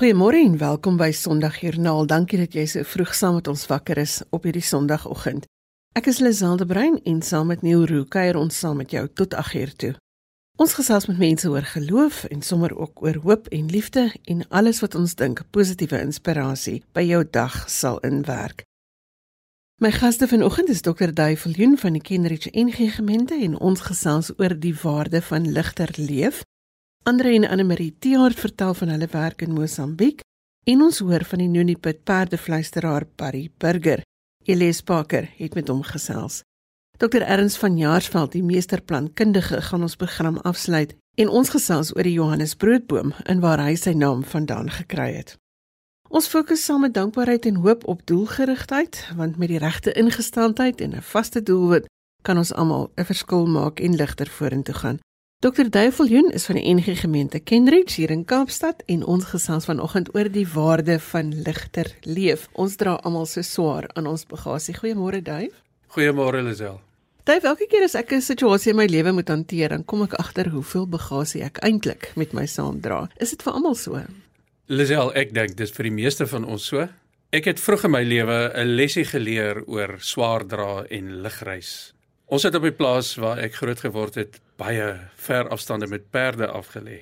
Goeiemôre en welkom by Sondagjoernaal. Dankie dat jy so vroeg saam met ons wakker is op hierdie Sondagoggend. Ek is Liselde Brein en saam met Neil Roo kuier ons saam met jou tot 8uur toe. Ons gesels met mense oor geloof en sommer ook oor hoop en liefde en alles wat ons dink positiewe inspirasie by jou dag sal inwerk. My gaste vanoggend is Dr. Duifeljoen van die Kenridge NG Gemeente en ons gesels oor die waarde van ligter leef. Andre en Anne Marie Tiaard vertel van hulle werk in Mosambiek en ons hoor van die Nuniput perdevleisteraar Barry Burger. Elias Parker het met hom gesels. Dr. Erns van Jaarsveld, die meesterplankundige, gaan ons program afsluit en ons gesels oor die Johannes broodboom en waar hy sy naam vandaan gekry het. Ons fokus saam met dankbaarheid en hoop op doelgerigtheid, want met die regte ingesteldheid en 'n vaste doelwit kan ons almal 'n verskil maak en ligter vorentoe gaan. Dr. Duifeljoen is van die NG Gemeente Kenridge hier in Kaapstad en ons gesels vanoggend oor die waarde van ligter leef. Ons dra almal so swaar aan ons bagasie. Goeiemôre Duif. Goeiemôre Lisel. Duif, elke keer as ek 'n situasie in my lewe moet hanteer, dan kom ek agter hoeveel bagasie ek eintlik met my saamdra. Is dit vir almal so? Lisel, ek dink dis vir die meeste van ons so. Ek het vroeg in my lewe 'n lesie geleer oor swaar dra en ligreis. Ons het op die plaas waar ek groot geword het, baie ver afstande met perde afgelê.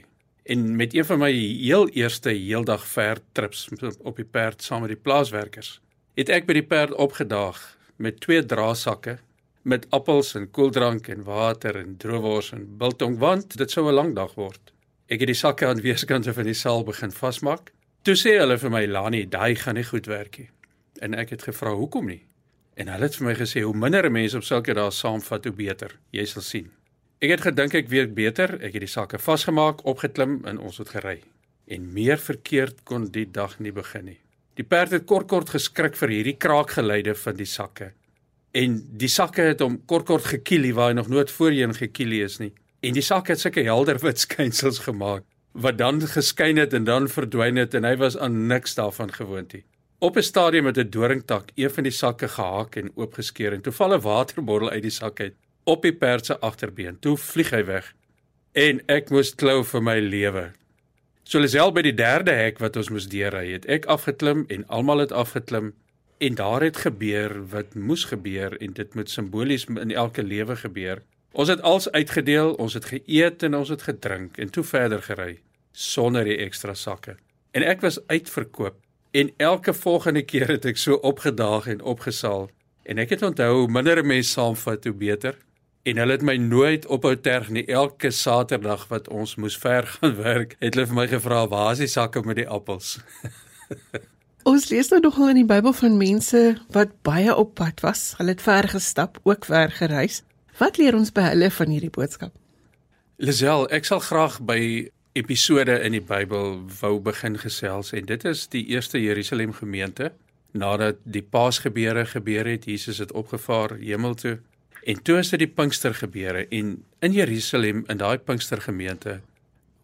En met een van my heel eerste heeldag ver trips op die perd saam met die plaaswerkers, het ek by die perd opgedaag met twee draasakke met appels en koeldrank en water en droewors en biltong want dit sou 'n lang dag word. Ek het die sakke aan weerskante van die saal begin vasmaak. Toe sê hulle vir my, "Lani, daai gaan nie goed werk nie." En ek het gevra, "Hoekom nie?" En hulle het vir my gesê hoe minder mense op sulke dae saamvat hoe beter. Jy sal sien. Ek het gedink ek weet beter. Ek het die sakke vasgemaak, opgeklim en ons het gery. En meer verkeerd kon die dag nie begin nie. Die perd het kort kort geskrik vir hierdie kraakgeluide van die sakke. En die sakke het hom kort kort gekielie waar hy nog nooit voorheen gekielie is nie. En die sakke het sulke helder wit skynsels gemaak wat dan geskyn het en dan verdwyn het en hy was aan niks daarvan gewoond nie. Op 'n stadium het 'n doringtak een van die sakke gehak en oopgeskeur en toe val 'n waterbottel uit die sak uit op die perd se agterbeen. Toe vlieg hy weg en ek moes klou vir my lewe. So alself by die derde hek wat ons moes deurry, het ek afgeklim en almal het afgeklim en daar het gebeur wat moes gebeur en dit moet simbolies in elke lewe gebeur. Ons het als uitgedeel, ons het geëet en ons het gedrink en toe verder gery sonder die ekstra sakke. En ek was uitverkoop En elke volgende keer het ek so opgedaag en opgesaal. En ek het onthou hoe minder mense saamvat hoe beter. En hulle het my nooit ophou terg nie. Elke Saterdag wat ons moes ver gaan werk, het hulle vir my gevra, "Waar is die sakke met die appels?" ons lees nou nogal in die Bybel van mense wat baie op pad was. Hulle het ver gestap, ook ver gereis. Wat leer ons by hulle van hierdie boodskap? Lisel, ek sal graag by episode in die Bybel wou begin gesels en dit is die eerste Jerusalem gemeente nadat die Paasgebeure gebeur het Jesus het opgevaar hemel toe en toe is dit die Pinkstergebeure en in Jerusalem in daai Pinkstergemeente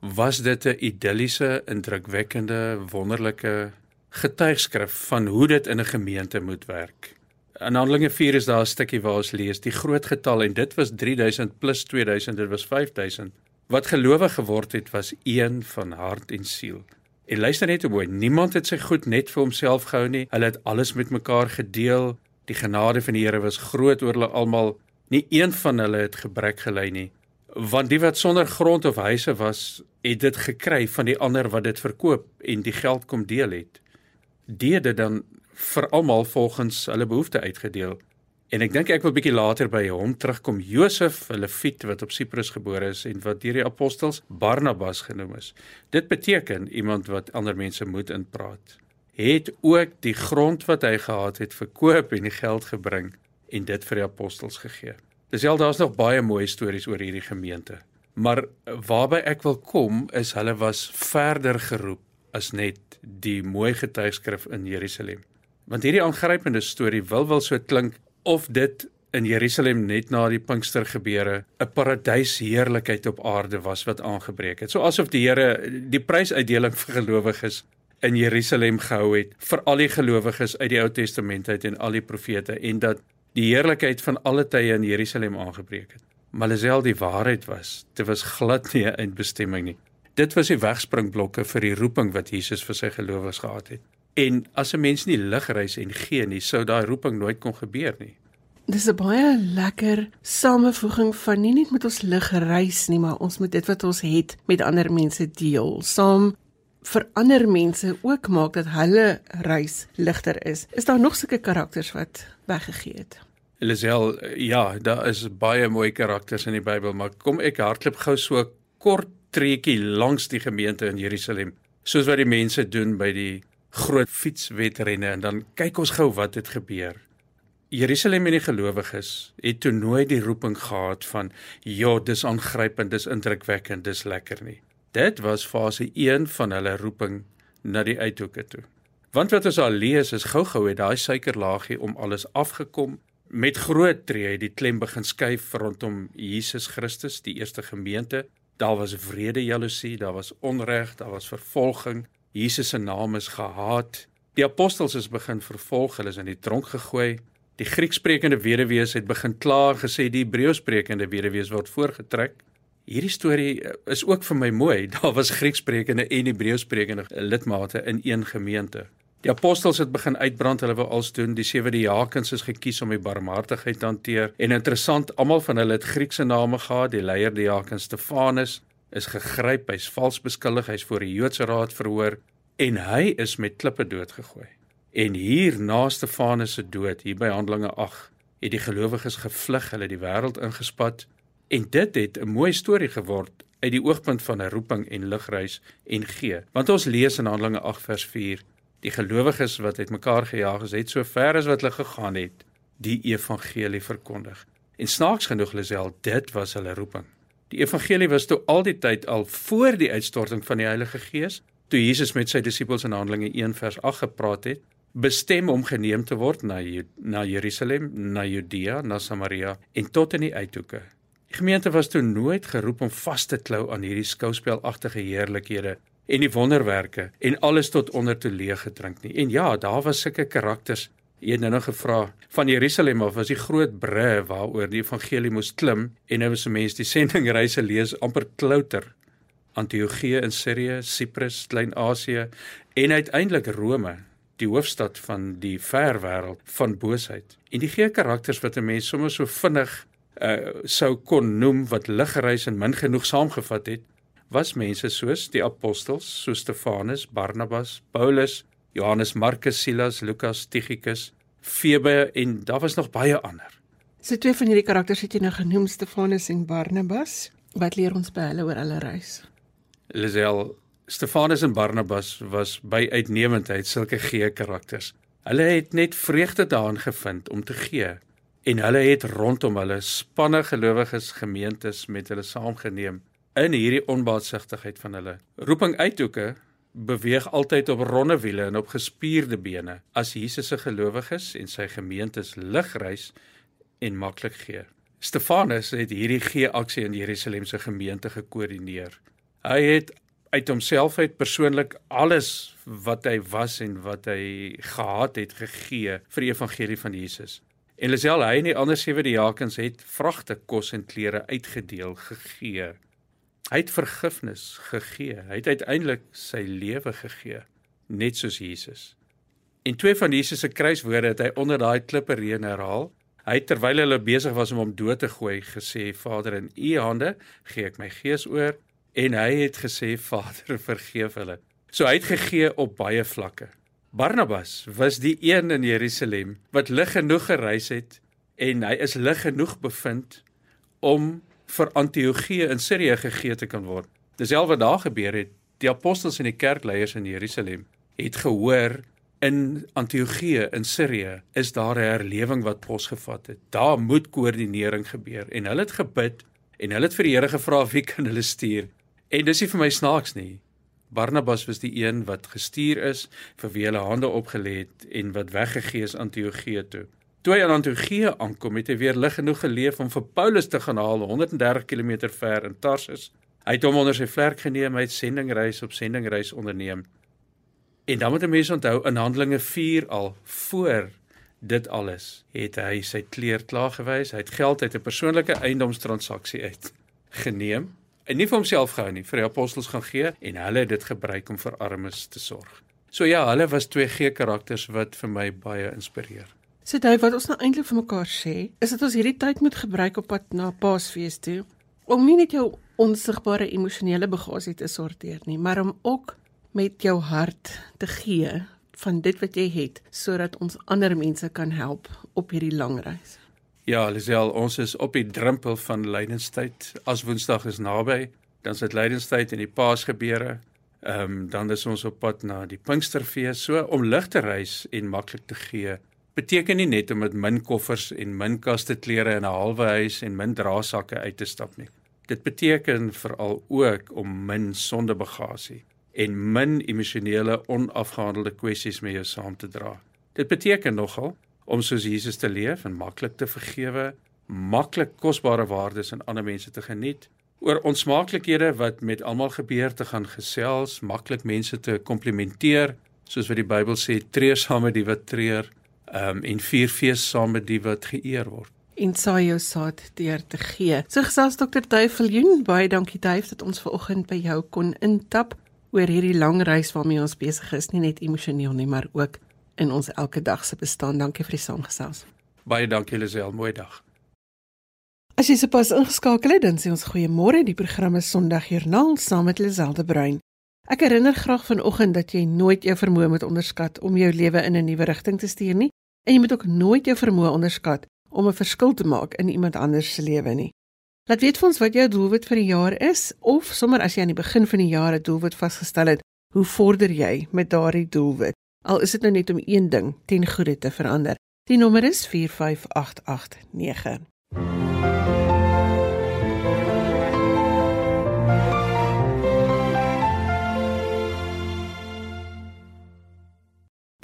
was dit 'n idilliese indrukwekkende wonderlike getuigskrif van hoe dit in 'n gemeente moet werk. In Handelinge 4 is daar 'n stukkie waar ons lees die groot getal en dit was 3000 plus 2000 dit was 5000 wat gelowig geword het was een van hart en siel. En luister net hoe mooi, niemand het sy goed net vir homself gehou nie. Hulle het alles met mekaar gedeel. Die genade van die Here was groot oor hulle almal. Nie een van hulle het gebrek gely nie. Want die wat sonder grond of huise was, het dit gekry van die ander wat dit verkoop en die geld kom deel het. Die het dit dan vir almal volgens hulle behoeftes uitgedeel. En ek dink ek wil bietjie later by hom terugkom. Josef, 'n Lewiet wat op Siprus gebore is en wat deur die apostels Barnabas genoem is. Dit beteken iemand wat ander mense moet inpraat. Het ook die grond wat hy gehad het verkoop en die geld gebring en dit vir die apostels gegee. Dis al daar's nog baie mooi stories oor hierdie gemeente. Maar waarby ek wil kom is hulle was verder geroep as net die mooi getuigskrif in Jerusalem. Want hierdie aangrypende storie wil wel so klink of dit in Jerusalem net na die Pinkster gebeure 'n paradysheerlikheid op aarde was wat aangebreek het. So asof die Here die prysuitdeling vir gelowiges in Jerusalem gehou het vir al die gelowiges uit die Ou Testament uit en al die profete en dat die heerlikheid van alle tye in Jerusalem aangebreek het. Maar alsel die waarheid was, dit was glad nie 'n bestemming nie. Dit was die wegspringblokke vir die roeping wat Jesus vir sy gelowiges gehad het. En as 'n mens nie lig reis en gee nie, sou daai roeping nooit kon gebeur nie. Dis 'n baie lekker samevoeging van nie net met ons lig reis nie, maar ons moet dit wat ons het met ander mense deel. Saam vir ander mense ook maak dat hulle reis ligter is. Is daar nog sulke karakters wat weggegee het? Elisel, ja, daar is baie mooi karakters in die Bybel, maar kom ek hardloop gou so kort treetjie langs die gemeente in Jerusalem, soos wat die mense doen by die groot fietswedrenne en dan kyk ons gou wat het gebeur. Jerusalem en die gelowiges het toe nooit die roeping gehad van ja, dis aangrypend, dis indrukwekkend, dis lekker nie. Dit was fase 1 van hulle roeping na die uithoeke toe. Want wat ons al lees is gou-gou het daai suikerlaagie om alles afgekom met groot tree het die klem begin skuif rondom Jesus Christus, die eerste gemeente. Daar was vrede, jaloesie, daar was onreg, daar was vervolging. Jesus se naam is gehaat. Die apostels is begin vervolg, hulle is in die tronk gegooi. Die Grieksprekende weduwees het begin klaar gesê die Hebreësprekende weduwees word voorgetrek. Hierdie storie eh, is ook vir my mooi. Daar was Grieksprekende en Hebreësprekende lidmate in een gemeente. Die apostels het begin uitbrand, hulle wou als doen. Die sewe diakens is gekies om die barmhartigheid te hanteer. En interessant, almal van hulle het Griekse name gehad. Die leier diaken Stefanus is gegryp, hy's vals beskuldig, hy's voor die Joodse raad verhoor en hy is met klippe doodgegooi. En hier na Stefanus se dood, hier by Handelinge 8, het die gelowiges gevlug, hulle die wêreld ingespat en dit het 'n mooi storie geword uit die oogpunt van 'n roeping en ligreis en gee. Want ons lees in Handelinge 8 vers 4, die gelowiges wat uitmekaar gejaag is, het so ver as wat hulle gegaan het, die evangelie verkondig. En snaaks genoeg Lisel, dit was hulle roeping. Die evangelie was toe al die tyd al voor die uitstorting van die Heilige Gees, toe Jesus met sy disippels in Handelinge 1 vers 8 gepraat het, bestem om geneem te word na na Jerusalem, na Judea, na Samaria en tot in die uithoeke. Die gemeente was toe nooit geroep om vas te klou aan hierdie skouspelagtige heerlikhede en die wonderwerke en alles tot onder toe leeg gedrink nie. En ja, daar was sulke karakters. Jy het nou nog gevra van Jerusalem af was die groot bru waaroor die evangelie moes klim en nou was 'n mens die sendingreise lees amper klouter. Antiochië in Sirië, Siprus, Klein-Asië en uiteindelik Rome die hoofstad van die ver wêreld van boosheid. En die gee karakters wat 'n mens sommer so vinnig uh sou kon noem wat liggereis en min genoeg saamgevat het, was mense soos die apostels, soos Stefanus, Barnabas, Paulus, Johannes, Markus, Silas, Lukas, Tychicus, Febe en daar was nog baie ander. So twee van hierdie karakters het jy nou genoem, Stefanus en Barnabas. Wat leer ons by hulle oor hulle reis? Lisel Stefanus en Barnabas was by uitnemendheid sulke gee karakters. Hulle het net vreugde daarin gevind om te gee en hulle het rondom hulle spanne gelowiges gemeentes met hulle saamgeneem in hierdie onbaatsigtigheid van hulle. Roeping uithoeke beweeg altyd op ronde wiele en op gespierde bene as Jesus se gelowiges en sy gemeentes lig reis en maklik gee. Stefanus het hierdie gee aksie in Jerusalem se gemeente gekoördineer. Hy het uit homself uit persoonlik alles wat hy was en wat hy gehad het gegee vir die evangelie van Jesus. En Lisel hy en die ander sewe diakens het vragte kos en klere uitgedeel gegee. Hy het vergifnis gegee. Hy het uiteindelik sy lewe gegee, net soos Jesus. En twee van Jesus se kruiswoorde het hy onder daai klippe reën herhaal. Hy terwyl hulle besig was om hom dood te gooi, gesê: "Vader, in U hande gee ek my gees oor." en hy het gesê Vader vergeef hulle. So hy het gegee op baie vlakke. Barnabas was die een in Jerusalem wat lig genoeg gereis het en hy is lig genoeg bevind om vir Antiochië in Sirië gegee te kan word. Wat daar gebeur het. Die apostels en die kerkleiers in Jerusalem het gehoor in Antiochië in Sirië is daar 'n herlewing wat posgevat het. Daar moet koördinering gebeur en hulle het gebid en hulle het vir die Here gevra wie kan hulle stuur En dis nie vir my snaaks nie. Barnabas was die een wat gestuur is vir wie hulle hande opgelê het en wat weggegee is aan Antiochië toe. Toe hy aan Antiochië aankom, het hy weer lig genoeg geleef om vir Paulus te gaan haal 130 km ver in Tarsus. Hy het hom onder sy vlerk geneem, hy het sendingreis op sendingreis onderneem. En dan moet 'n mens onthou in Handelinge 4 al voor dit alles het hy sy kleer klaar gewys, hy het geld uit 'n persoonlike eiendomstransaksie uit geneem En nie vir homself gehou nie, vir die apostels gaan gee en hulle het dit gebruik om vir armes te sorg. So ja, hulle was twee gee karakters wat vir my baie inspireer. So dit wat ons nou eintlik vir mekaar sê, is dat ons hierdie tyd moet gebruik op pad na Paasfees toe om nie net jou onsigbare emosionele bagasie te sorteer nie, maar om ook met jou hart te gee van dit wat jy het sodat ons ander mense kan help op hierdie lang reis. Ja, Lisel, ons is op die drempel van lydenstyd. As Woensdag is naby, dan sit lydenstyd en die Paasgebeure. Ehm um, dan is ons op pad na die Pinksterfees. So om lig te reis en maklik te gee beteken nie net om met min koffers en min kaste klere in 'n halwe huis en min draasakke uit te stap nie. Dit beteken veral ook om min sondebagasie en min emosionele onafgehandelde kwessies met jou saam te dra. Dit beteken nogal om soos Jesus te leef en maklik te vergewe, maklik kosbare waardes aan ander mense te geniet, oor onsmaaklikhede wat met almal gebeur te gaan gesels, maklik mense te komplimenteer, soos wat die Bybel sê, treur saam met die wat treur, um, en vier fees saam met die wat geëer word. En saai jou saad deur te gee. So gesels Dr. Duifeljoen, baie dankie Duif dat ons ver oggend by jou kon intap oor hierdie lang reis waarmee ons besig is, nie net emosioneel nie, maar ook in ons elke dag se bestaan. Dankie vir die saamgesels. Baie dankie Lisel, mooi dag. As jy sopas ingeskakel het, dan sê ons goeiemôre. Die program is Sondag Joernaal saam met Liselde Bruin. Ek herinner graag vanoggend dat jy nooit jou vermoë moet onderskat om jou lewe in 'n nuwe rigting te stuur nie, en jy moet ook nooit jou vermoë onderskat om 'n verskil te maak in iemand anders se lewe nie. Laat weet vir ons wat jou doelwit vir die jaar is of sommer as jy aan die begin van die jaar 'n doelwit vasgestel het, hoe vorder jy met daardie doelwit? Al is dit nou net om een ding ten goeie te verander. Die nommer is 45889.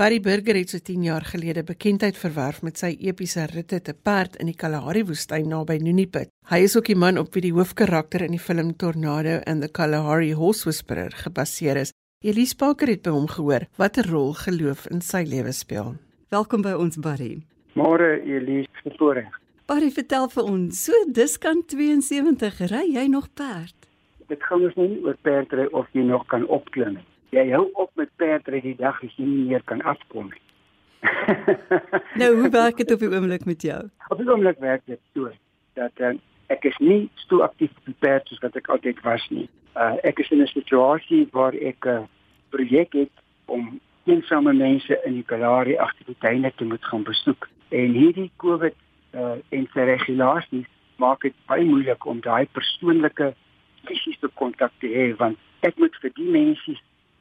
Barry Burger het so 10 jaar gelede bekendheid verwerf met sy epiese ritte te perd in die Kalahari woestyn naby Nuniput. Hy is ook die man op wie die hoofkarakter in die film Tornado and the Kalahari Horse Whisperer gebaseer is. Elise Parker het by hom gehoor watter rol geloof in sy lewe speel. Welkom by ons Barry. Môre Elise, voorreg. Barry, vertel vir ons, so dis kan 72 ry jy nog perd? Dit gaan ons nie oor perdry of jy nog kan opklim nie. Jy hou op met perdry die dag as jy nie meer kan afkom nie. nou, hoe werk dit op die oomblik met jou? Op die oomblik werk dit so dat uh, ek is nie so aktief op die perd soos wat ek altyd was nie. Uh, ek is in 'n situasie waar ek 'n uh, projek het om eensame mense in die Kalahari aktiwiteite te moet gaan besoek. En hierdie COVID uh, en sy regulasies maak dit baie moeilik om daai persoonlike fisiese kontak te hê want ek moet vir die mense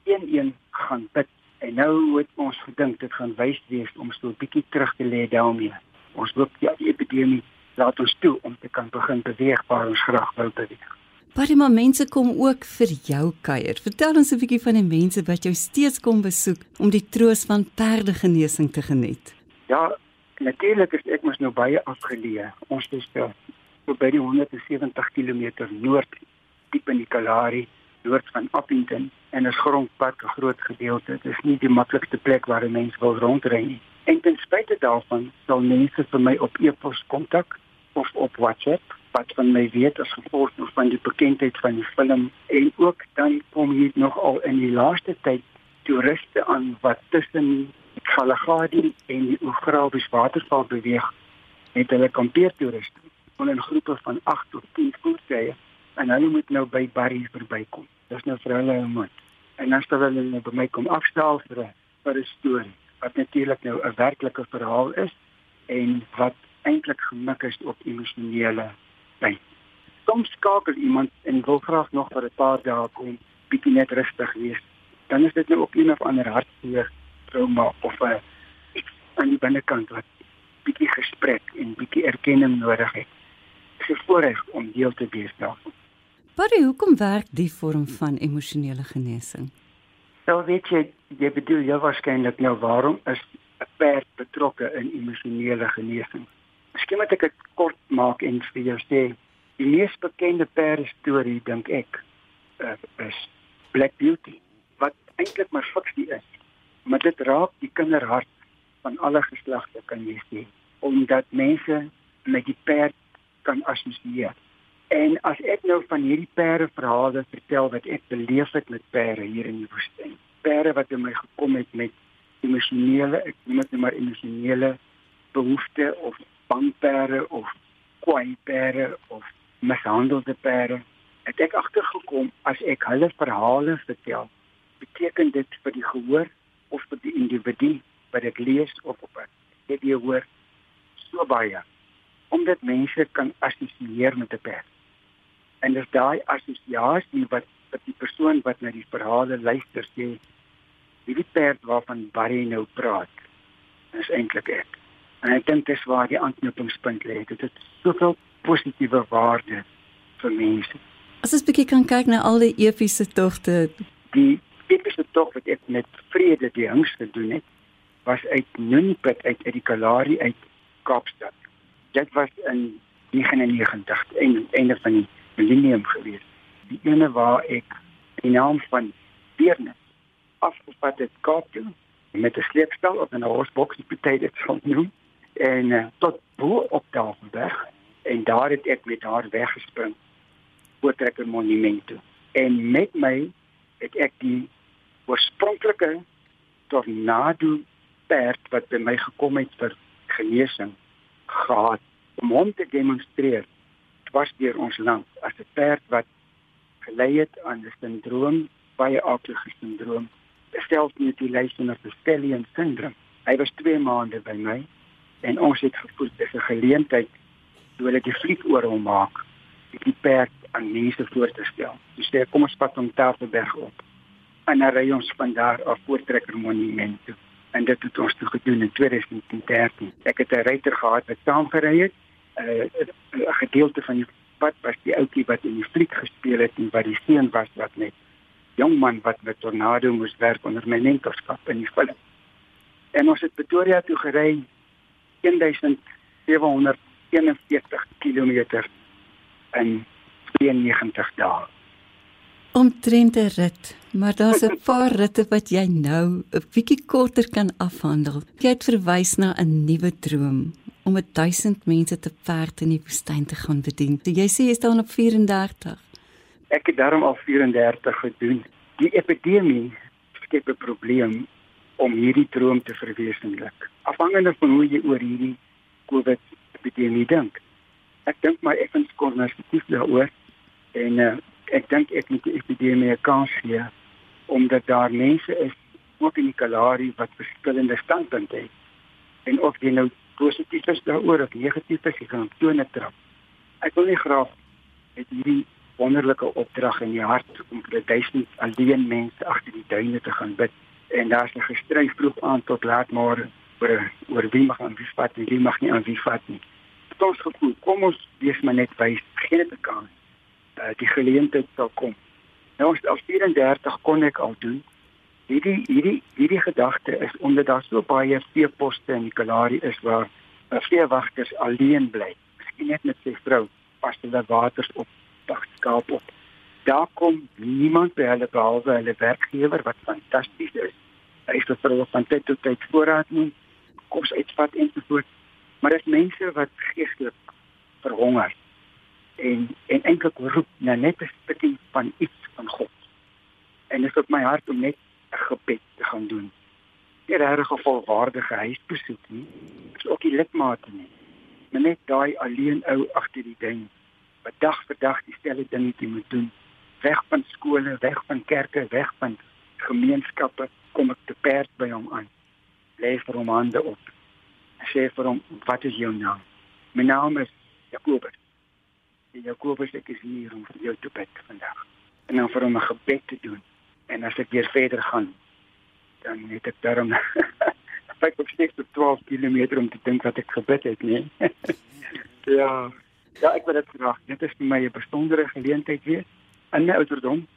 een-een gaan bid. En nou het ons gedink dit gaan wys wees om so 'n bietjie terug te lê daarmee. Ons hoop ja, die epidemie laat ons toe om te kan begin beweeg waar ons graag wil beweeg. Maar die mense kom ook vir jou kuier. Vertel ons 'n bietjie van die mense wat jou steeds kom besoek om die troos van perdegenesing te geniet. Ja, natuurlik is ek mos nou baie afgeleë. Ons is so by die 170 km noord diep in die Kalahari, noord van Appington en 'n grondpad 'n groot gedeelte. Dit is nie die maklikste plek waar 'n mens wil rondry nie. En ten spyte daarvan sal mense vir my op e-pos kontak of op WhatsApp wat van my weet as gevolg van die bekendheid van die film en ook dan kom hier nog al in die laaste tyd toeriste aan wat tussen Kalahari en die Oegrabes waterval beweeg met hulle kampeertoeriste in groepe van 8 tot 10 voertuie en hulle moet nou by Barry verbykom. Dis nou vir hulle 'n moet. En dan stel hulle nou by my kom afstel vir 'n vir 'n storie wat natuurlik nou 'n werklike verhaal is en wat eintlik gemik is op emosionele pyn. Soms skakel iemand en wil graag nog vir 'n paar dae kom, bietjie net rustig wees. Dan is dit nou ook een of ander hartseer trauma of 'n iets aan die binnekant wat bietjie gesprek en bietjie erkenning nodig het. Dis 'n voorreg om deel te wees daarvan. Maar hoekom werk die vorm van emosionele genesing? Nou weet jy, jy bedoel jy waarskynlik nou waarom is 'n perd betrokke in emosionele genesing? Miskien moet ek dit kort maak en vir jou sê die mees bekende perde storie dink ek uh, is Black Beauty wat eintlik maar fiksie is. Maar dit raak die kinderhart van alle geslagte kan jy sê omdat mense met die perd kan assosieer. En as ek nou van hierdie perde verhale vertel wat ek beleef het met perde hier in die woestyn. Perde wat in my gekom het met emosionele, ek noem dit nou maar emosionele behoeftes of bangperde of kwaai perde of mishandelde perde. Het ek agtergekom as ek hulle verhale vertel, beteken dit vir die gehoor of vir die individu wat ek lees of op dit jy hoor so baie omdat mense kan assosieer met 'n perd. En dis daai assosiasie wat wat die persoon wat na die verhale luister sê, hierdie perd waarvan Barry nou praat, is eintlik ek. En ek dink dis waar die aanknopingspunt lê. Dit het soveel positiewe waarde vir mense. As ons bietjie kan kyk na al die epiese togte, die epiese tog wat ek met vrede die hings gedoen het, was uit Nuniput uit uit die Kalahari uit Kaapstad. Dit was in 99 en einde van die millennium gewees. Die ene waar ek die naam van Deernis afgevat het Kaap toe met 'n sleepstel op 'n horsebox betyd het sal noem en uh, tot bo op Tafelberg en daar het ek met haar weggespring voortrekker monument toe. En met my het ek die oorspronklike tornado perd wat by my gekom het vir genesing gehad om hom te demonstreer was deur ons land as 'n perd wat gelei het aan 'n sindroom baie aklige sindroom selfs met die lys van 'n Stelien syndroom hy was 2 maande by my en ons het gevoel dis 'n geleentheid toe hulle die fliek oor hom maak die perd aan mense voor te stel. Dis so, kom ons pad om Tafelberg op. En dan ry ons van daar af voortrekker monument toe. En dit het ons toe gedoen in 2013. Ek het 'n ryter gehad wat saam gery het. Uh, 'n gedeelte van die pad was die ouetjie wat in die fliek gespeel het en wat die seun was wat net jong man wat met tornado moes werk onder my mentorskap in die film. En ons het Pretoria toe gery 1741 km in 92 dae. Omtrent 'n rit, maar daar's 'n paar ritte wat jy nou 'n bietjie korter kan afhandel. Jy het verwys na 'n nuwe droom om 1000 mense te perd in die woestyn te gaan bedien. So jy sê jy staan op 34. Ek het daarom al 34 gedoen. Die epidemie skep 'n probleem om hierdie droom te verwesenlik. Afhangende van hoe jy oor hierdie COVID epidemie dink. Ek dink my effens konservatief daaroor en uh, ek dink ek moet die epidemie 'n kans gee omdat daar mense is ook in die Kalahari wat verskillende standpunte het. En of jy nou positief is daaroor of negatief is, jy kan tone trap. Ek wil nie graag met hierdie wonderlike opdrag in die hart om vir duisend alleen mense agter die duine te gaan bid en daar's 'n gestry vroeg aan tot laat môre oor oor wie mag aan wie vat en wie mag nie aan wie vat nie. Dit ons gevoel, kom ons wees maar net wys, gee dit 'n kans. Uh, die geleentheid sal kom. Nou ons al 34 kon ek al doen. Hierdie hierdie hierdie gedagte is omdat daar so baie veeposte in die Kalahari is waar uh, veewagters alleen bly. Miskien net met sy vrou pas hulle waters op, dag skaap op. Daar kom niemand by hulle behalwe hulle werkgewer wat fantasties is. Hy is vir hulle van tyd tot tyd voorraad neem kos uitvat en so voort. Maar dit is mense wat geestelik verhonger en en eintlik roep na net 'n stukkie van iets van God. En dit is op my hart om net 'n gebed te gaan doen. Nie regtig 'n volwaardige huisbesoek nie. Is ook nie lidmate nie. Maar net daai alleen ou agter die ding wat dag vir dag dieselfde dingetjie moet doen. Weg van skole, weg van kerke, weg van gemeenskappe kom ek te perd by hom aan lê vir hom hande op. Sê vir hom, "Wat is jou naam?" My naam is Jakobus. En Jakobus, ek is hier om vir jou te bid vandag. En dan vir hom 'n gebed te doen. En as ek weer verder gaan, dan het ek daarom ek op steeds op 12 km om te dink wat ek gebid het, nee. ja. Ja, ek wil dit graag. Dit is vir my 'n besondere geleentheid weer in my ouderdom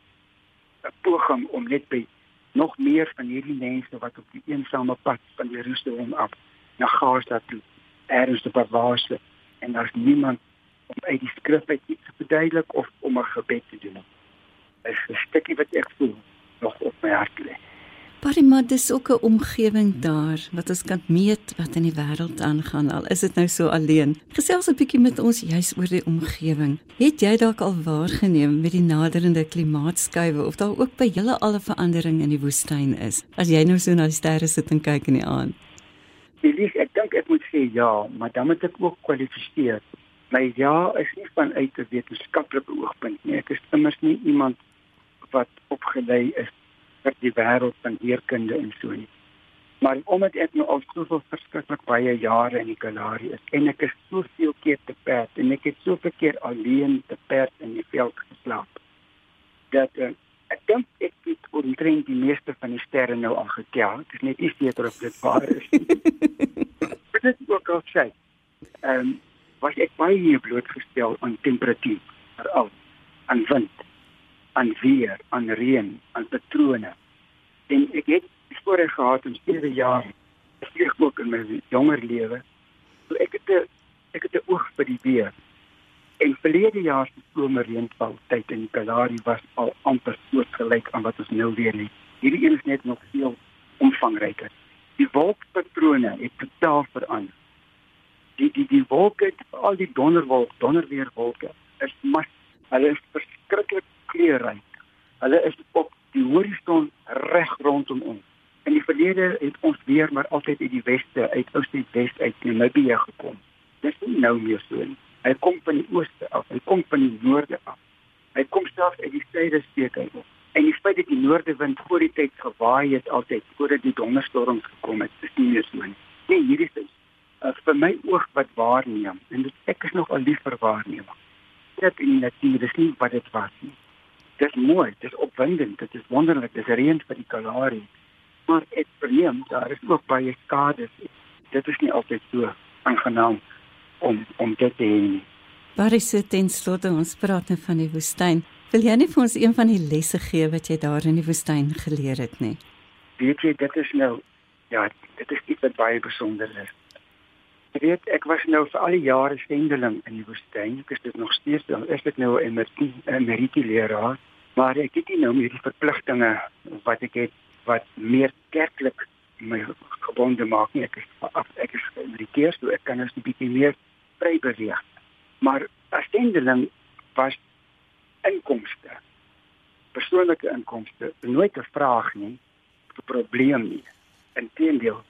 'n poging om net by nog meer van hierdie mense wat op die eensame pad van Jerusalem af na Gaza toe ergens te bewaarse en daar's niemand om uit die skrif uit iets te verduidelik of om 'n gebed te doen. Dit is 'n stukkie wat ek voel nog op my hart lê. Maar maar dis ook 'n omgewing daar wat ons kan meet wat in die wêreld aangaan al is dit nou so alleen. Gesels 'n bietjie met ons juis oor die omgewing. Het jy dalk al waargeneem met die naderende klimaatskuiwe of daar ook by julle al 'n verandering in die woestyn is? As jy nou so na die sterre sit en kyk in die aand. Elise, ek dink ek moet sê ja, maar dan moet ek ook kwalifiseer. My ja is nie vanuit 'n wetenskaplike oogpunt nie. Ek is immers nie iemand wat opgelei is vir die wêreld van heerkunde en so nie. Maar omdat ek nou al soveel verskriklik baie jare in die Kalahari is en ek is soveel keer te perd en ek het soveel keer alleen te perd in die veld geslaap. Dat uh, ek dink ek het omtrent die meeste van die sterre nou al getel. Dit is net nie seker of dit waar is nie. Dit is ook al sê. Ehm um, was ek baie blootgestel aan temperatuur, veral aan wind aan weer, aan reën, aan patrone. En ek het voorheen gehad in 7 jaar gesien ook in my jonger lewe. So ek het 'n ek het 'n oog vir die weer. En verlede jaar se somerreënval tyd in Kalahari was al amper soortgelyk aan wat ons nou weer het. Hierdie een is net nog veel omvangryker. Die wolkpatrone het totaal verander. Die die die wolke, al die donderwolk, donderweerwolke is mas hulle is verskriklik kleurryk. Hulle is op die horison reg rondom ons. In die verlede het ons weer maar altyd uit die weste, uit Oos-Wes uit Namibië gekom. Dis nie nou meer so nie. Hy kom van die ooste af, hy kom van die noorde af. Hy kom selfs uit die suide steek uit. En die feit dat die noordewind voor die tyd gewaai het altyd voordat die donderstorms gekom het, is nie meer so nie. Nee, hierdie is uh, vir my oog wat waarneem en dit ek is nog al lief vir waarneming. Dit in die natuur is nie wat dit was nie dis mooi, dis opwindend, dit is wonderlik, dis reën vir die Kalahari. Maar ek verneem daar is ook baie skade. Dit is nie altyd so aangenaam om om dit te hê. Waar is dit ten slotte ons praat net nou van die woestyn. Wil jy nie vir ons een van die lesse gee wat jy daar in die woestyn geleer het nie? Weet jy, dit is nou ja, dit is iets wat baie besonder is. Ek weet ek was nou vir al die jare sendeling in die woestyn. Ek is dit nog steeds, dan is dit nou 'n emeriti leraar maar ek het nie nou meer die verpligtinge wat ek het wat meer kerklik my gebonde maak nie. Ek is af, ek is geïnteresseerd so ek kan nou 'n bietjie meer vry beweeg maar as sendeling was inkomste persoonlike inkomste nooit 'n vraag nie 'n probleem nie. Inteendeel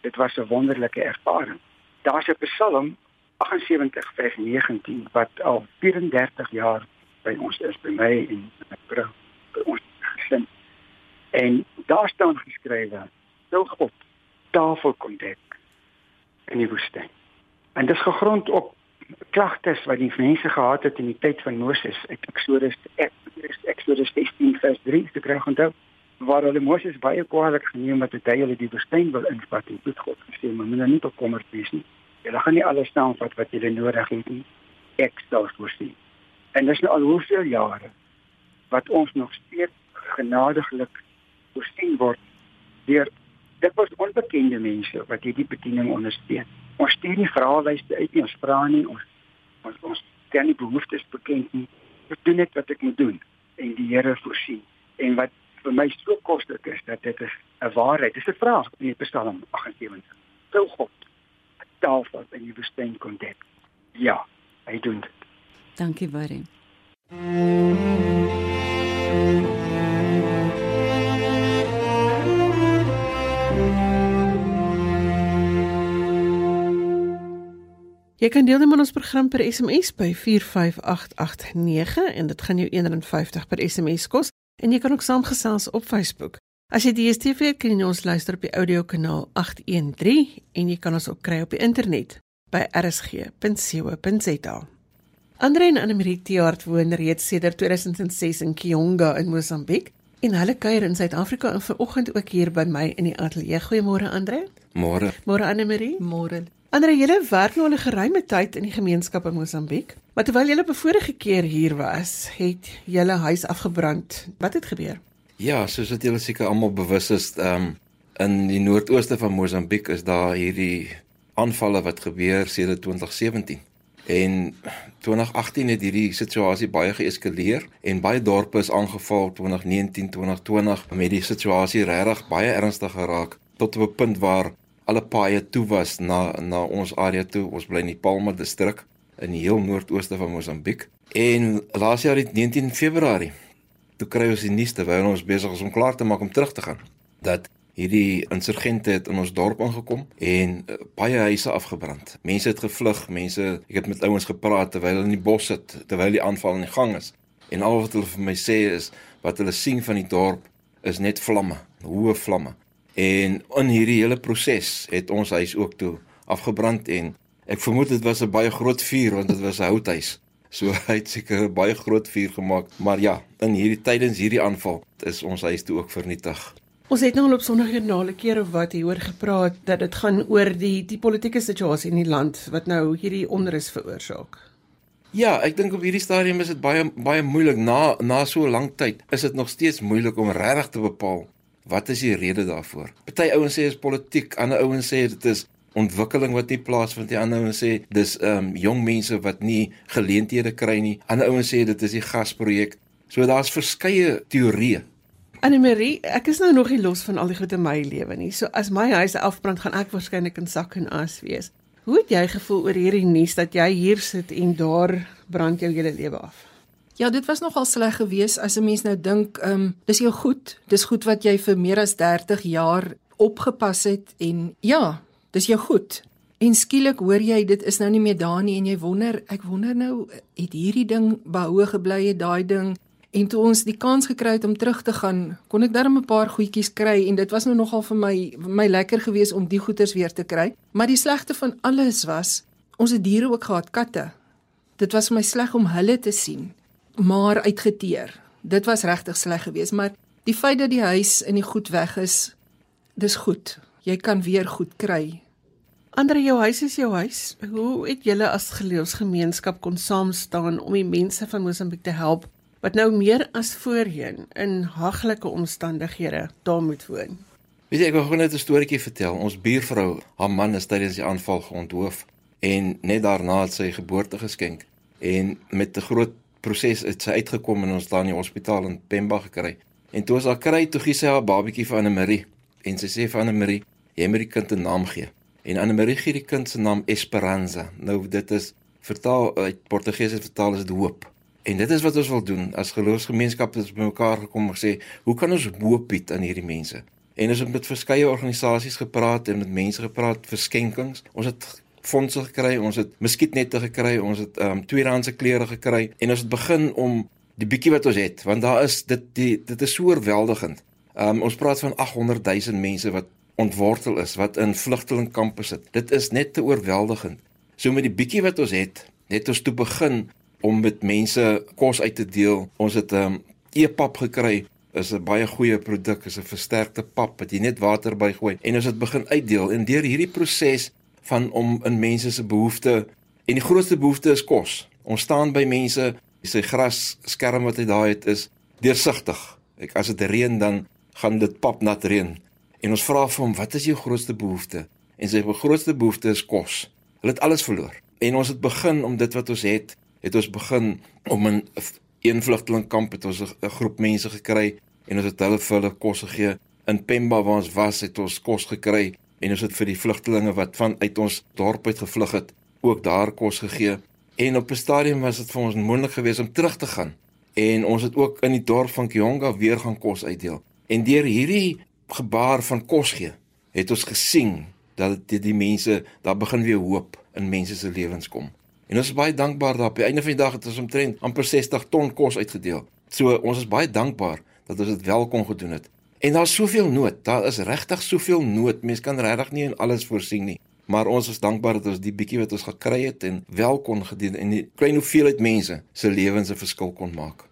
dit was 'n wonderlike ervaring. Daar's 'n psalm 78 vers 19 wat al 34 jaar by ons is by my en my vrou by ons gesin. En daar staan geskrywe: "Sou God tafel kon dek in die woestyn." En dit is gegrond op klagtes wat die mense gehad het in die tyd van Moses uit Eksodus Eksodus 16 vers 3 te kry onthou waar hulle Moses baie kwaadlik geneem het dat hy hulle die woestyn wil invat en dit God gesê maar moet nou nie bekommerd wees nie. Jy gaan nie alles staan wat wat jy nodig het nie. Ek sal voorsien. En dis nou al hoeveel jare wat ons nog steeds genadiglik voorsien word deur dit was onbekende mense wat hierdie bediening ondersteun. Ons stuur nie vraelyste uit nie, ons vra nie ons ons ons kan nie behoeftes bekend nie. Ek doen net wat ek moet doen en die Here voorsien. En wat vir my so koslik is dat dit is 'n waarheid. Dis 'n vraag in die Psalm 78. Sou God 'n tafel in die woestyn kon dek? Ja, hy doen dit. Dankie baie. Jy kan deelneem aan ons program per SMS by 45889 en dit gaan jou R1.50 per SMS kos en jy kan ook saamgesels op Facebook. As jy DStv kan jy ons luister op die audiokanaal 813 en jy kan ons ook kry op die internet by rsg.co.za. Andre en Annelie Tiaart woon reeds sedert 2006 in Kionga in Mosambiek en hulle kuier in Suid-Afrika en vanoggend ook hier by my in die ateljee. Goeiemôre Andre. Môre. Môre Annelie. Môre. Andre, julle werk nou al 'n geruime tyd in die gemeenskap in Mosambiek. Maar terwyl julle bevoorrege keer hier was, het julle huis afgebrand. Wat het gebeur? Ja, soos wat julle seker almal bewus is, ehm um, in die noordooste van Mosambiek is daar hierdie aanvalle wat gebeur sedert 2017. En 2018 het hierdie situasie baie geeskaleer en baie dorpe is aangeval 2019 2020 met die situasie regtig baie ernstig geraak tot op 'n punt waar alle paaie toe was na na ons area toe. Ons bly in die Palma distrik in die heel noordooste van Mosambiek. En laas jaar het 19 Februarie toe kry ons die nuus terwyl ons besig is om klaar te maak om terug te gaan dat hierdie insurgente het in ons dorp ingekom en uh, baie huise afgebrand. Mense het gevlug, mense, ek het met ouens gepraat terwyl hulle in die bos sit, terwyl die aanval in die gang is. En al wat hulle vir my sê is wat hulle sien van die dorp is net vlamme, hoë vlamme. En in hierdie hele proses het ons huis ook toe afgebrand en ek vermoed dit was 'n baie groot vuur want dit was 'n houthuis. So hy het seker baie groot vuur gemaak, maar ja, in hierdie tydens hierdie aanval is ons huis toe ook vernietig. Ons het nou al op sondagjoernale keer of wat hieroor gepraat dat dit gaan oor die die politieke situasie in die land wat nou hierdie onrus veroorsaak. Ja, ek dink op hierdie stadium is dit baie baie moeilik na na so 'n lang tyd. Is dit nog steeds moeilik om regtig te bepaal wat is die rede daarvoor? Party ouens sê dit is politiek, ander ouens sê dit is ontwikkeling wat nie plaasvind nie. Ander ouens sê dis ehm um, jong mense wat nie geleenthede kry nie. Ander ouens sê dit is die gasprojek. So daar's verskeie teorieë Anne Marie, ek is nou nog nie los van al die goed in my lewe nie. So as my huis afbrand, gaan ek waarskynlik in sak en as wees. Hoe het jy gevoel oor hierdie nuus dat jy hier sit en daar brand jou hele lewe af? Ja, dit was nogal sleg geweest as 'n mens nou dink, ehm, um, dis jou goed. Dis goed wat jy vir meer as 30 jaar opgepas het en ja, dis jou goed. En skielik hoor jy dit is nou nie meer daar nie en jy wonder, ek wonder nou, het hierdie ding behoue gebly het, daai ding En toe ons die kans gekry het om terug te gaan, kon ek darm 'n paar goedjies kry en dit was nou nogal vir my vir my lekker geweest om die goeders weer te kry. Maar die slegste van alles was, ons het diere ook gehad, katte. Dit was vir my sleg om hulle te sien, maar uitgeteer. Dit was regtig sleg geweest, maar die feit dat die huis in die goed weg is, dis goed. Jy kan weer goed kry. Ander jou huis is jou huis. Hoe het julle as geloofsgemeenskap kon saam staan om die mense van Mosambiek te help wat nou meer as voorheen in haglike omstandighede daar moet woon. Weet jy, ek wil gou net 'n storieetjie vertel. Ons buurvrou, haar man is tydens die aanval geonthoof en net daarna het sy geboorte geskenk en met 'n groot proses het sy uitgekom en ons daar in die hospitaal in Pemba gekry. En toe ons haar kry, toe gee sy haar babatjie vir Anne Marie en sy sê vir Anne Marie, jy moet die kind 'n naam gee. En Anne Marie gee die kind se naam Esperanza. Nou dit is vertaal uit Portugees vertaal is dit hoop. En dit is wat ons wil doen as geloofsgemeenskap het bymekaar gekom en gesê, hoe kan ons hoop bied aan hierdie mense? En ons het met verskeie organisasies gepraat en met mense gepraat vir skenkings. Ons het fondse gekry, ons het muskietnette gekry, ons het ehm um, tweedehandse klere gekry en ons het begin om die bietjie wat ons het, want daar is dit die dit is so oorweldigend. Ehm um, ons praat van 800 000 mense wat ontwortel is, wat in vlugtelingkampe sit. Dit is net te oorweldigend. So met die bietjie wat ons het, net ons toe begin om met mense kos uit te deel. Ons het 'n um, ehm, e-pap gekry. Is 'n baie goeie produk, is 'n versterkte pap wat jy net water bygooi en ons het begin uitdeel. En deur hierdie proses van om in mense se behoeftes en die grootste behoefte is kos. Ons staan by mense, sy gras skerm wat hy daar het is deursigtig. Ek as dit reën dan gaan dit pap nat reën. En ons vra vir hom, "Wat is jou grootste behoefte?" En sy grootste behoefte is kos. Hulle het alles verloor. En ons het begin om dit wat ons het het ons begin om in een vlugtelingkamp het ons 'n groep mense gekry en ons het hulle vir hulle kos gegee. In Pemba waar ons was, het ons kos gekry en ons het vir die vlugtelinge wat van uit ons dorp uit gevlug het, ook daar kos gegee. En op 'n stadium was dit vir ons moontlik geweest om terug te gaan. En ons het ook in die dorp van Kionga weer gaan kos uitdeel. En deur hierdie gebaar van kos gee, het ons gesien dat dit die mense daar begin weer hoop in mense se lewens kom. En ons is baie dankbaar dat op die einde van die dag het ons omtrent amper 60 ton kos uitgedeel. So ons is baie dankbaar dat ons dit wel kon gedoen het. En daar's soveel nood. Daar is regtig soveel nood. Mense kan regtig nie in alles voorsien nie. Maar ons is dankbaar dat ons die bietjie wat ons gekry het en wel kon gedien en 'n klein hoeveelheid mense se lewens 'n verskil kon maak.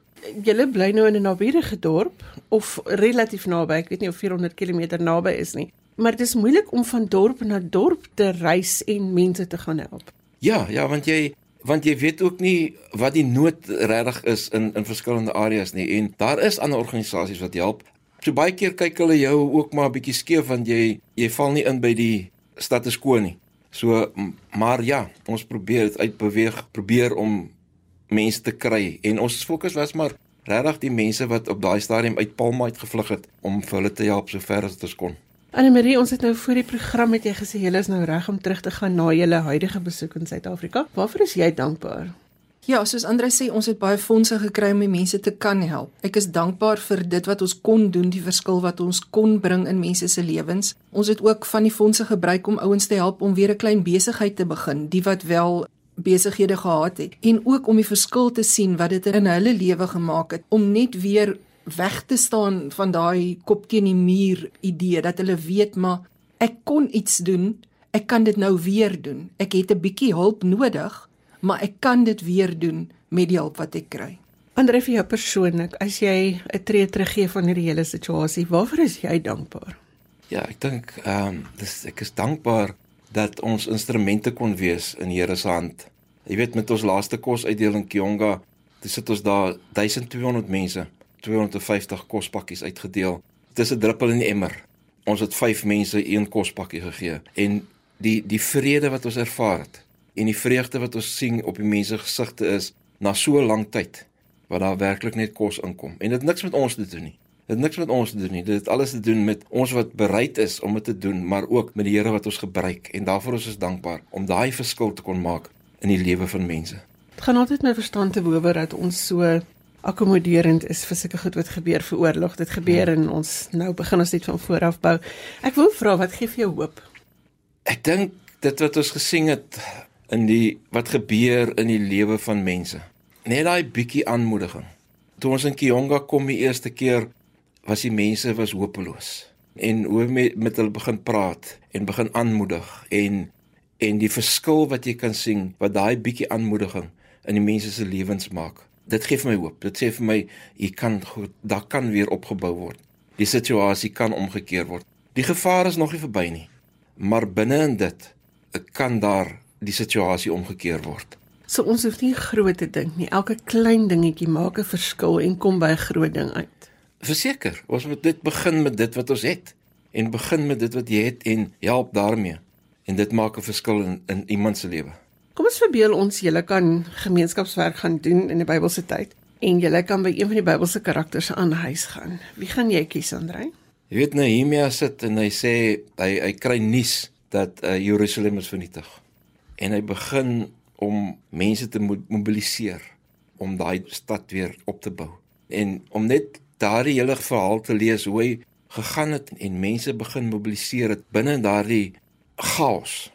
Julle bly nou in 'n naburige dorp of relatief naby. Ek weet nie of 400 km naby is nie. Maar dit is moeilik om van dorp na dorp te reis en mense te gaan help. Ja, ja, want jy want jy weet ook nie wat die nood regtig is in in verskillende areas nie en daar is ander organisasies wat help. So baie keer kyk hulle jou ook maar 'n bietjie skeef want jy jy val nie in by die status quo nie. So maar ja, ons probeer dit uitbeweeg, probeer om mense te kry en ons fokus was maar regtig die mense wat op daai stadium uit Palma uit gevlug het om vir hulle te help sover as dit kon. Anne Marie, ons het nou voor die program met jy gesê jy is nou reg om terug te gaan na julle huidige besoek in Suid-Afrika. Waarvoor is jy dankbaar? Ja, soos Andre sê, ons het baie fondse gekry om die mense te kan help. Ek is dankbaar vir dit wat ons kon doen, die verskil wat ons kon bring in mense se lewens. Ons het ook van die fondse gebruik om ouens te help om weer 'n klein besigheid te begin, die wat wel besighede gehad het en ook om die verskil te sien wat dit in hulle lewe gemaak het om net weer weg te staan van daai kop teen die muur idee dat hulle weet maar ek kon iets doen ek kan dit nou weer doen. Ek het 'n bietjie hulp nodig maar ek kan dit weer doen met die hulp wat ek kry. Andre vir jou persoonlik as jy 'n tree teruggee van hierdie hele situasie waarvoor is jy dankbaar? Ja ek dink ehm um, dis ek is dankbaar dat ons instrumente kon wees in Here se hand. Jy weet met ons laaste kosuitdeling Kionga, dis sit ons daar 1200 mense, 250 kospakkies uitgedeel. Dis 'n druppel in die emmer. Ons het 5 mense een kospakkie gegee en die die vrede wat ons ervaar het en die vreugde wat ons sien op die mense gesigte is na so lank tyd wat daar werklik net kos inkom. En dit niks met ons te doen nie. Dit niks met ons te doen nie. Dit het alles te doen met ons wat bereid is om dit te doen, maar ook met die Here wat ons gebruik en daarvoor is ons dankbaar om daai verskil te kon maak in die lewe van mense. Dit gaan altyd my verstand te bowe dat ons so akkommoderend is vir sulke goed wat gebeur vir oorlog. Dit gebeur ja. en ons nou begin ons net van voor af bou. Ek wil vra wat gee vir jou hoop? Ek dink dit wat ons gesien het in die wat gebeur in die lewe van mense. Net daai bietjie aanmoediging. Toe ons in Kionga kom die eerste keer was die mense was hopeloos en hoe met, met hulle begin praat en begin aanmoedig en en die verskil wat jy kan sien wat daai bietjie aanmoediging in die mense se lewens maak dit gee vir my hoop. Dit sê vir my jy kan goed daar kan weer opgebou word. Die situasie kan omgekeer word. Die gevaar is nog nie verby nie maar binne in dit kan daar die situasie omgekeer word. So ons hoef nie groot te dink nie. Elke klein dingetjie maak 'n verskil en kom by 'n groot ding uit. Verseker, ons moet dit begin met dit wat ons het en begin met dit wat jy het en help daarmee. En dit maak 'n verskil in in iemand se lewe. Kom ons verbeel ons julle kan gemeenskapswerk gaan doen in die Bybelse tyd en julle kan by een van die Bybelse karakters aan huis gaan. Wie gaan jy kies, Andrei? Jy weet Nehemia sit en hy sê hy hy kry nuus dat uh, Jerusalem is vernietig. En hy begin om mense te mobiliseer om daai stad weer op te bou. En om net daardie hele verhaal te lees hoe hy gegaan het en mense begin mobiliseer het binne in daardie chaos.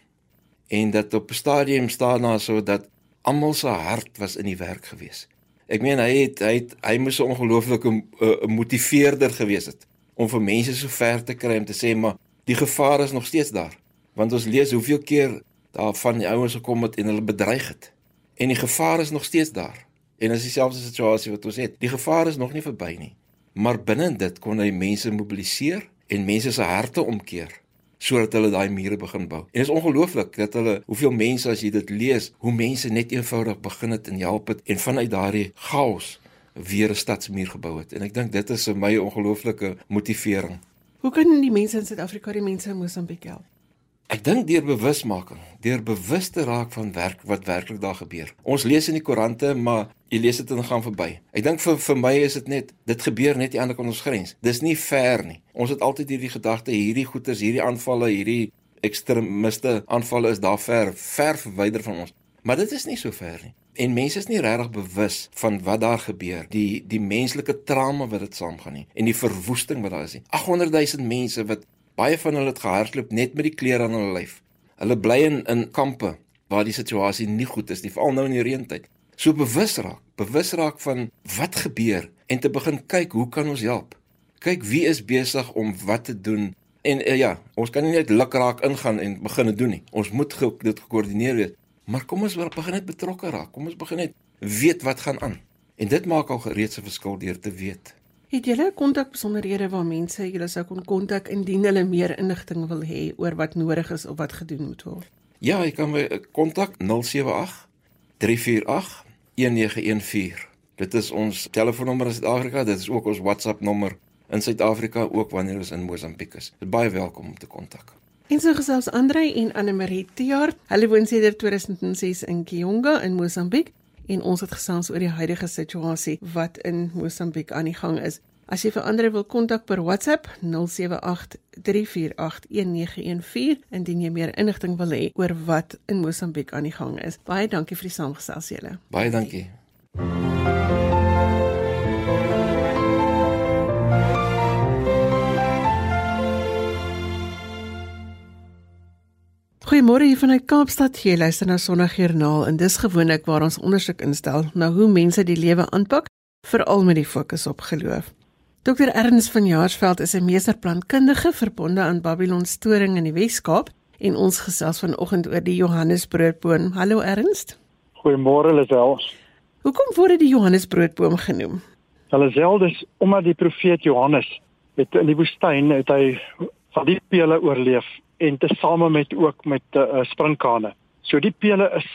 En dat op 'n stadium staan daar so dat almal se hart was in die werk gewees. Ek meen hy het hy het, hy moes 'n ongelooflike uh, motiveerder gewees het om vir mense so ver te kry om te sê maar die gevaar is nog steeds daar. Want ons lees hoeveel keer daar van die ouens gekom het en hulle bedreig het. En die gevaar is nog steeds daar. En is dieselfde situasie wat ons het. Die gevaar is nog nie verby nie. Maar binne dit kon hy mense mobiliseer en mense se harte omkeer sodat hulle daai mure begin bou. En dit is ongelooflik dat hulle hoeveel mense as jy dit lees, hoe mense net eenvoudig begin het en help het en vanuit daardie chaos weer 'n stadsmuur gebou het. En ek dink dit is vir my 'n ongelooflike motivering. Hoe kan die mense in Suid-Afrika die mense in Mosambiek help? Ek dink deur bewusmaking, deur bewus te raak van werk wat werklik daar gebeur. Ons lees in die koerante, maar jy lees dit en gaan verby. Ek dink vir vir my is dit net dit gebeur net aan die ander kant ons grens. Dis nie ver nie. Ons het altyd hierdie gedagte, hierdie goeters, hierdie aanvalle, hierdie ekstremiste aanvalle is daar ver, ver verwyder van ons. Maar dit is nie so ver nie. En mense is nie regtig bewus van wat daar gebeur, die die menslike trauma wat dit saamgaan nie en die verwoesting wat daar is nie. 800 000 mense wat Baie van hulle het gehardloop net met die klere aan hulle lyf. Hulle bly in in kampe waar die situasie nie goed is nie, veral nou in die reentyd. So bewus raak, bewus raak van wat gebeur en te begin kyk hoe kan ons help? Kyk wie is besig om wat te doen en uh, ja, ons kan nie net lukraak ingaan en begin doen nie. Ons moet ge dit gekoördineer wees. Maar kom ons begin net betrokke raak. Kom ons begin net weet wat gaan aan. En dit maak al gereeds 'n verskil deur te weet. Het julle kontakbesonderhede waar mense julle sou kon kontak indien hulle meer inligting wil hê oor wat nodig is of wat gedoen moet word? Ja, jy kan my eh, kontak 078 348 1914. Dit is ons telefoonnommer in Suid-Afrika, dit is ook ons WhatsApp nommer in Suid-Afrika ook wanneer ons in Mosambiek is. Jy is baie welkom om te kontak. En so gesels Andrei en Anne Marie Tiaar. Hulle woon sedert 2006 in Kionga in Mosambiek en ons het gesels oor die huidige situasie wat in Mosambiek aan die gang is. As jy vir Andrei wil kontak per WhatsApp 0783481914 indien jy meer inligting wil hê oor wat in Mosambiek aan die gang is. Baie dankie vir die saamgesels julle. Baie dankie. Goeiemôre hier vanuit Kaapstad. Jy luister na Sondagjoernaal en dis gewoonlik waar ons ondersoek instel na hoe mense die lewe aanpak, veral met die fokus op geloof. Dr Ernst van Jaarsveld is 'n meesterplantkundige verbonde aan Babylon Storing in die Wes-Kaap en ons gesels vanoggend oor die Johannesbroodboom. Hallo Ernst. Goeiemôre Lisel. Hoekom word die Johannesbroodboom genoem? Hulle sê dis omdat die profeet Johannes het in die woestyn het hy van die pele oorleef en tesame met ook met uh, springkane. So die pele is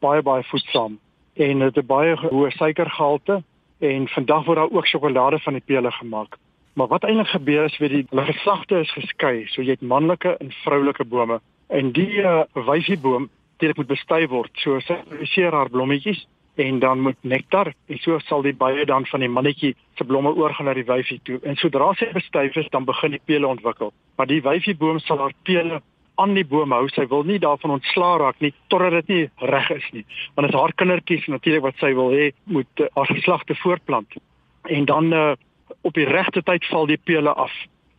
baie baie voedsaam en het baie hoë suikergehalte en vandag word daar ook sjokolade van die pele gemaak. Maar wat eintlik gebeur is weet die geslagte is geskei, so jy het manlike en vroulike bome en die uh, wyfieboom dit moet bestui word. So sy produseer haar blommetjies en dan moet nektar en so sal die baie dan van die mannetjie se blomme oorgaan na die wyfie toe en sodra sy bestuif is dan begin die pele ontwikkel maar die wyfieboom sal haar pele aan die boom hou. Sy wil nie daarvan ontslaa raak nie totdat dit nie reg is nie. Want is haar kindertjies natuurlik wat sy wil hê moet uh, haar geslagte voortplant. En dan uh, op die regte tyd val die pele af.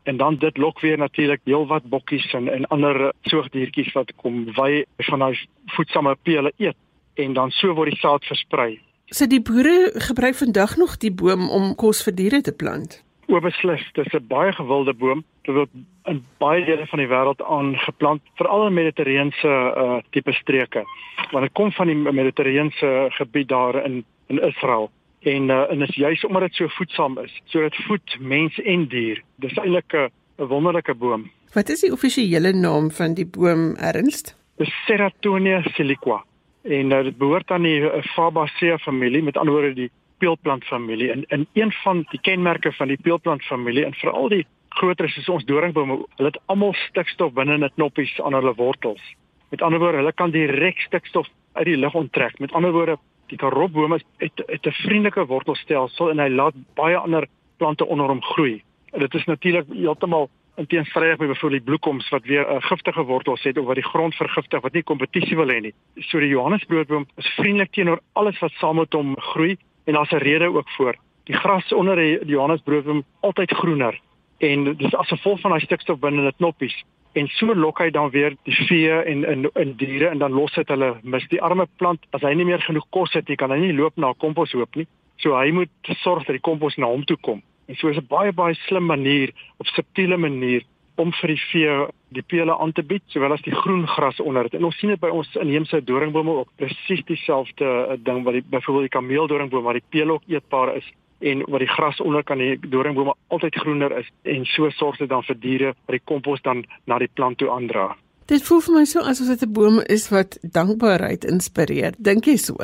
En dan dit lok weer natuurlik heelwat bokkies en en ander soogdiertjies wat kom wy van daai voedsame pele eet. En dan so word die saad versprei. So die boere gebruik vandag nog die boom om kos vir diere te plant. Oopbeslis, dit is 'n baie gewilde boom. Dit word in baie dele van die wêreld aangeplant, veral in mediterrane uh tipe streke. Want dit kom van die mediterrane gebied daar in in Israel en uh, en is juis omdat dit so voedsaam is. So dit voed mens en dier. Dis eintlik 'n wonderlike boom. Wat is die offisiële naam van die boom Ernst? Dis Ceratonia siliqua en uh, dit behoort aan die uh, Fabaceae familie, met ander woorde die peulplant familie. En in een van die kenmerke van die peulplant familie en veral die groter is ons doringbome, hulle het almal stikstof binne in hulle knoppies aan hulle wortels. Met ander woorde, hulle kan direk stikstof uit die lug onttrek. Met ander woorde, die karotbome het het 'n vriendelike wortelstelsel en hy laat baie ander plante onder hom groei. En dit is natuurlik heeltemal in teenstrydig met byvoorbeeld die bloekoms wat weer 'n giftige wortels het of wat die grond vergiftig wat nie kompetisie wil hê nie. So die Johannesbroodboom is vriendelik teenoor alles wat saam met hom groei en daar's 'n rede ook voor. Die gras onder die, die Johannesbroodboom altyd groener. En dis as gevolg van daai stikstof binne in die knoppies. En so lok hy dan weer die vee en in in diere en dan los dit hulle mis. Die arme plant as hy nie meer genoeg kos het nie kan hy nie loop na 'n komposhoop nie. So hy moet sorg dat die kompos na hom toe kom. En so is 'n baie baie slim manier of subtiele manier om vir die vee die pele aan te bied sowel as die groen gras onder dit. En ons sien dit by ons inheemse doringbome ook presies dieselfde uh, ding wat die byvoorbeeld die kameeldoringboom waar die pele ook eetbaar is en waar die gras onder kan die doringbome altyd groener is en so sorg dit dan vir diere wat die kompos dan na die plant toe aandra. Dit voel vir my so asof dit 'n boom is wat dankbaarheid inspireer. Dink jy so?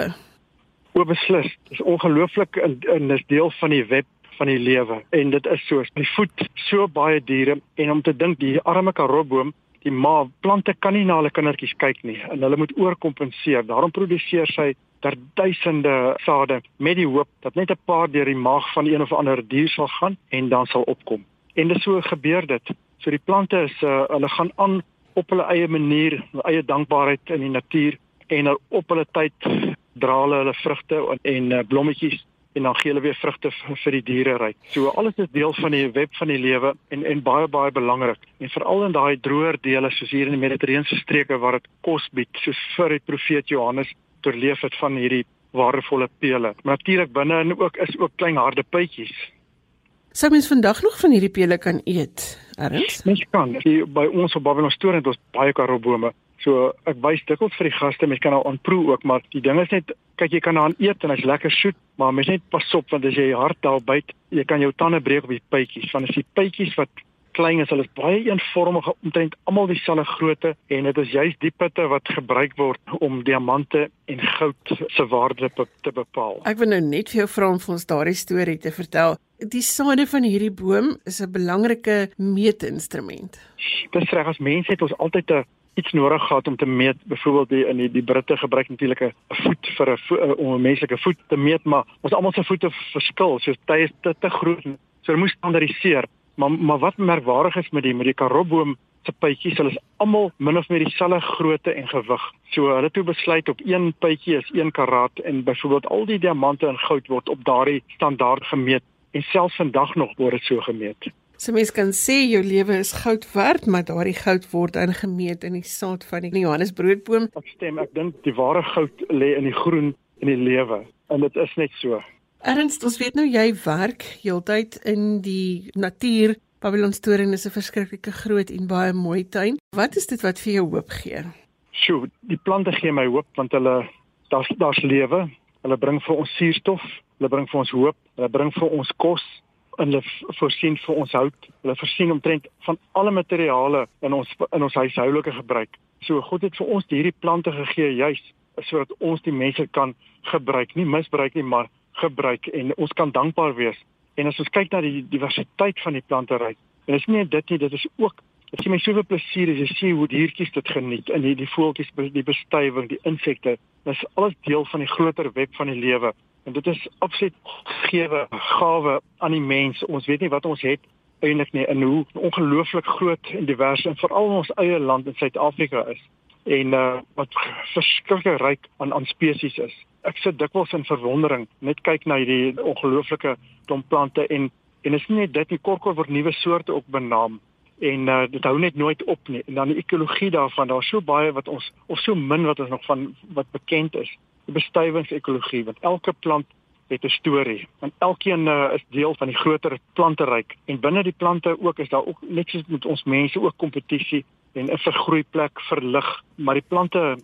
O beslis. Dit is ongelooflik en, en is deel van die web van die lewe. En dit is so die voet so baie diere en om te dink die arme karotboom die ma plante kan nie na hulle kindertjies kyk nie en hulle moet oorkompenseer. Daarom produseer sy ter duisende sade met die hoop dat net 'n paar deur die maag van een of ander dier sal gaan en dan sal opkom. En dit so gebeur dit. So die plante is uh, hulle gaan aan op hulle eie manier hulle eie dankbaarheid in die natuur en op hulle tyd dra hulle hulle vrugte en, en uh, blommetjies en dan gee hulle weer vrugte vir die diere ry. So alles is deel van die web van die lewe en en baie baie belangrik. En veral in daai droër dele soos hier in die Mediterrane streke waar dit kos bied, soos vir die profeet Johannes oorleef het van hierdie waardevolle pele. Maar natuurlik binne en ook is ook klein harde pytjies. Sou mens vandag nog van hierdie pele kan eet? Erns? Mens kan. Die, by ons op Babylon Store het ons baie karobome So ek wys dikwels vir die gaste, mens kan nou aanproe ook, maar die ding is net kyk jy kan aan eet en hy's lekker soet, maar mens net pas op want as jy hard daar byt, jy kan jou tande breek op die pytjies. Want as die pytjies wat klein is, hulle is baie eenvormige, omtrent almal dieselfde grootte en dit is juist die pitte wat gebruik word om diamante en goud se waarde te bepaal. Ek wil nou net vir jou vra om vir ons daardie storie te vertel. die sade van hierdie boom is 'n belangrike meetinstrument. Dis reg as mense het ons altyd 'n iets nodig gehad om te meet. Byvoorbeeld die in die, die Britte gebruik natuurlik 'n voet vir 'n vo, om 'n menslike voet te meet, maar ons almal se voete verskil. So tye is te, te groot. So hulle moes standaardiseer. Maar maar wat merkwaardig is met die met die karobboom se pypies, hulle is almal min of meer dieselfde grootte en gewig. So hulle toe besluit op een pypie is 1 karat en byvoorbeeld al die diamante en goud word op daardie standaard gemeet en selfs vandag nog word dit so gemeet. So mens kan sê jou lewe is goud werd, maar daardie goud word ingemeet in die saad van die Johannesbroodboom. Ek stem, ek dink die ware goud lê in die groen in die lewe en dit is net so. Ernst, ons weet nou jy werk heeltyd in die natuur. Babylon Storen is 'n verskriklike groot en baie mooi tuin. Wat is dit wat vir jou hoop gee? Sjoe, die plante gee my hoop want hulle daar's daar's lewe. Hulle bring vir ons suurstof, hulle bring vir ons hoop, hulle bring vir ons kos hulle voorsien vir ons hout. Hulle voorsien omtrent van alle materiale in ons in ons huishoudelike gebruik. So God het vir ons hierdie plante gegee juis sodat ons die mense kan gebruik, nie misbruik nie, maar gebruik en ons kan dankbaar wees. En as ons kyk na die diversiteit van die planteryk, en dis nie dit nie, dit is ook dit gee my soveel plesier as jy sien hoe diertjies dit geniet en die die voeltjies, die bestuiving, die insekte. Dit is alles deel van die groter web van die lewe. En dit is absoluut gegewe gawe aan die mens. Ons weet nie wat ons het eintlik nie en hoe ongelooflik groot en divers en veral ons eie land in Suid-Afrika is en uh, wat verskriklik ryk aan aan spesies is. Ek sit dikwels in verwondering net kyk na hierdie ongelooflike klomp plante en en is nie net dit die korkor word nuwe soorte ook benaam en uh, dit hou net nooit op nie en dan die ekologie daarvan daar's so baie wat ons of so min wat ons nog van wat bekend is bestuivingsekologie want elke plant het 'n storie en elkeen uh, is deel van die groter planteryk en binne die plante ook is daar ook net soos met ons mense ook kompetisie en 'n vergroeiplek vir lig maar die plante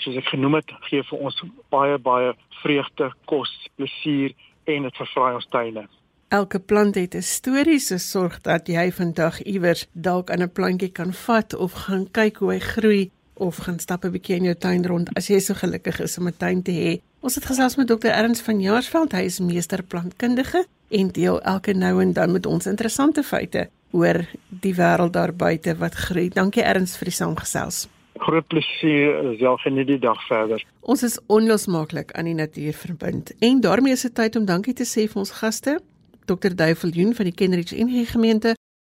soos ek genoem het gee vir ons baie baie vreugde, kos, plesier en dit verfraai ons tuine. Elke plant het 'n storie, so sorg dat jy vandag iewers dalk aan 'n plantjie kan vat of gaan kyk hoe hy groei of gaan stap 'n bietjie in jou tuin rond as jy so gelukkig is om 'n tuin te hê. Ons het gesels met Dr. Ernst van Jaarsveld, hy is meester plantkundige en deel elke nou en dan met ons interessante feite oor die wêreld daar buite wat groei. Dankie Ernst vir die saamgesels. Groot plesier, self geniet die dag verder. Ons is onlosmaaklik aan die natuur verbind en daarmee is dit tyd om dankie te sê vir ons gaste, Dr. Duifeljoen van die Kenridge NG gemeente,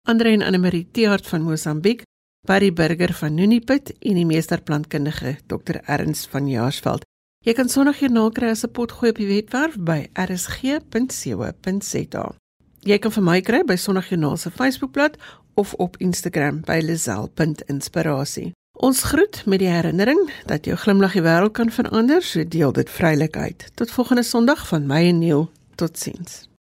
Andre en Anne Marie Teart van Mosambiek, Barry Burger van Nuniput en die meesterplantkundige Dr Erns van Jaarsveld. Jy kan Sondag hier nakry as 'n potgooi op die webwerf by rsg.co.za. Jy kan vir my kry by Sondag Joernaal se Facebookblad of op Instagram by lazel.inspirasie. Ons groet met die herinnering dat jou glimlag die wêreld kan verander, so deel dit vrylik uit. Tot volgende Sondag van my en Neil. Totsiens.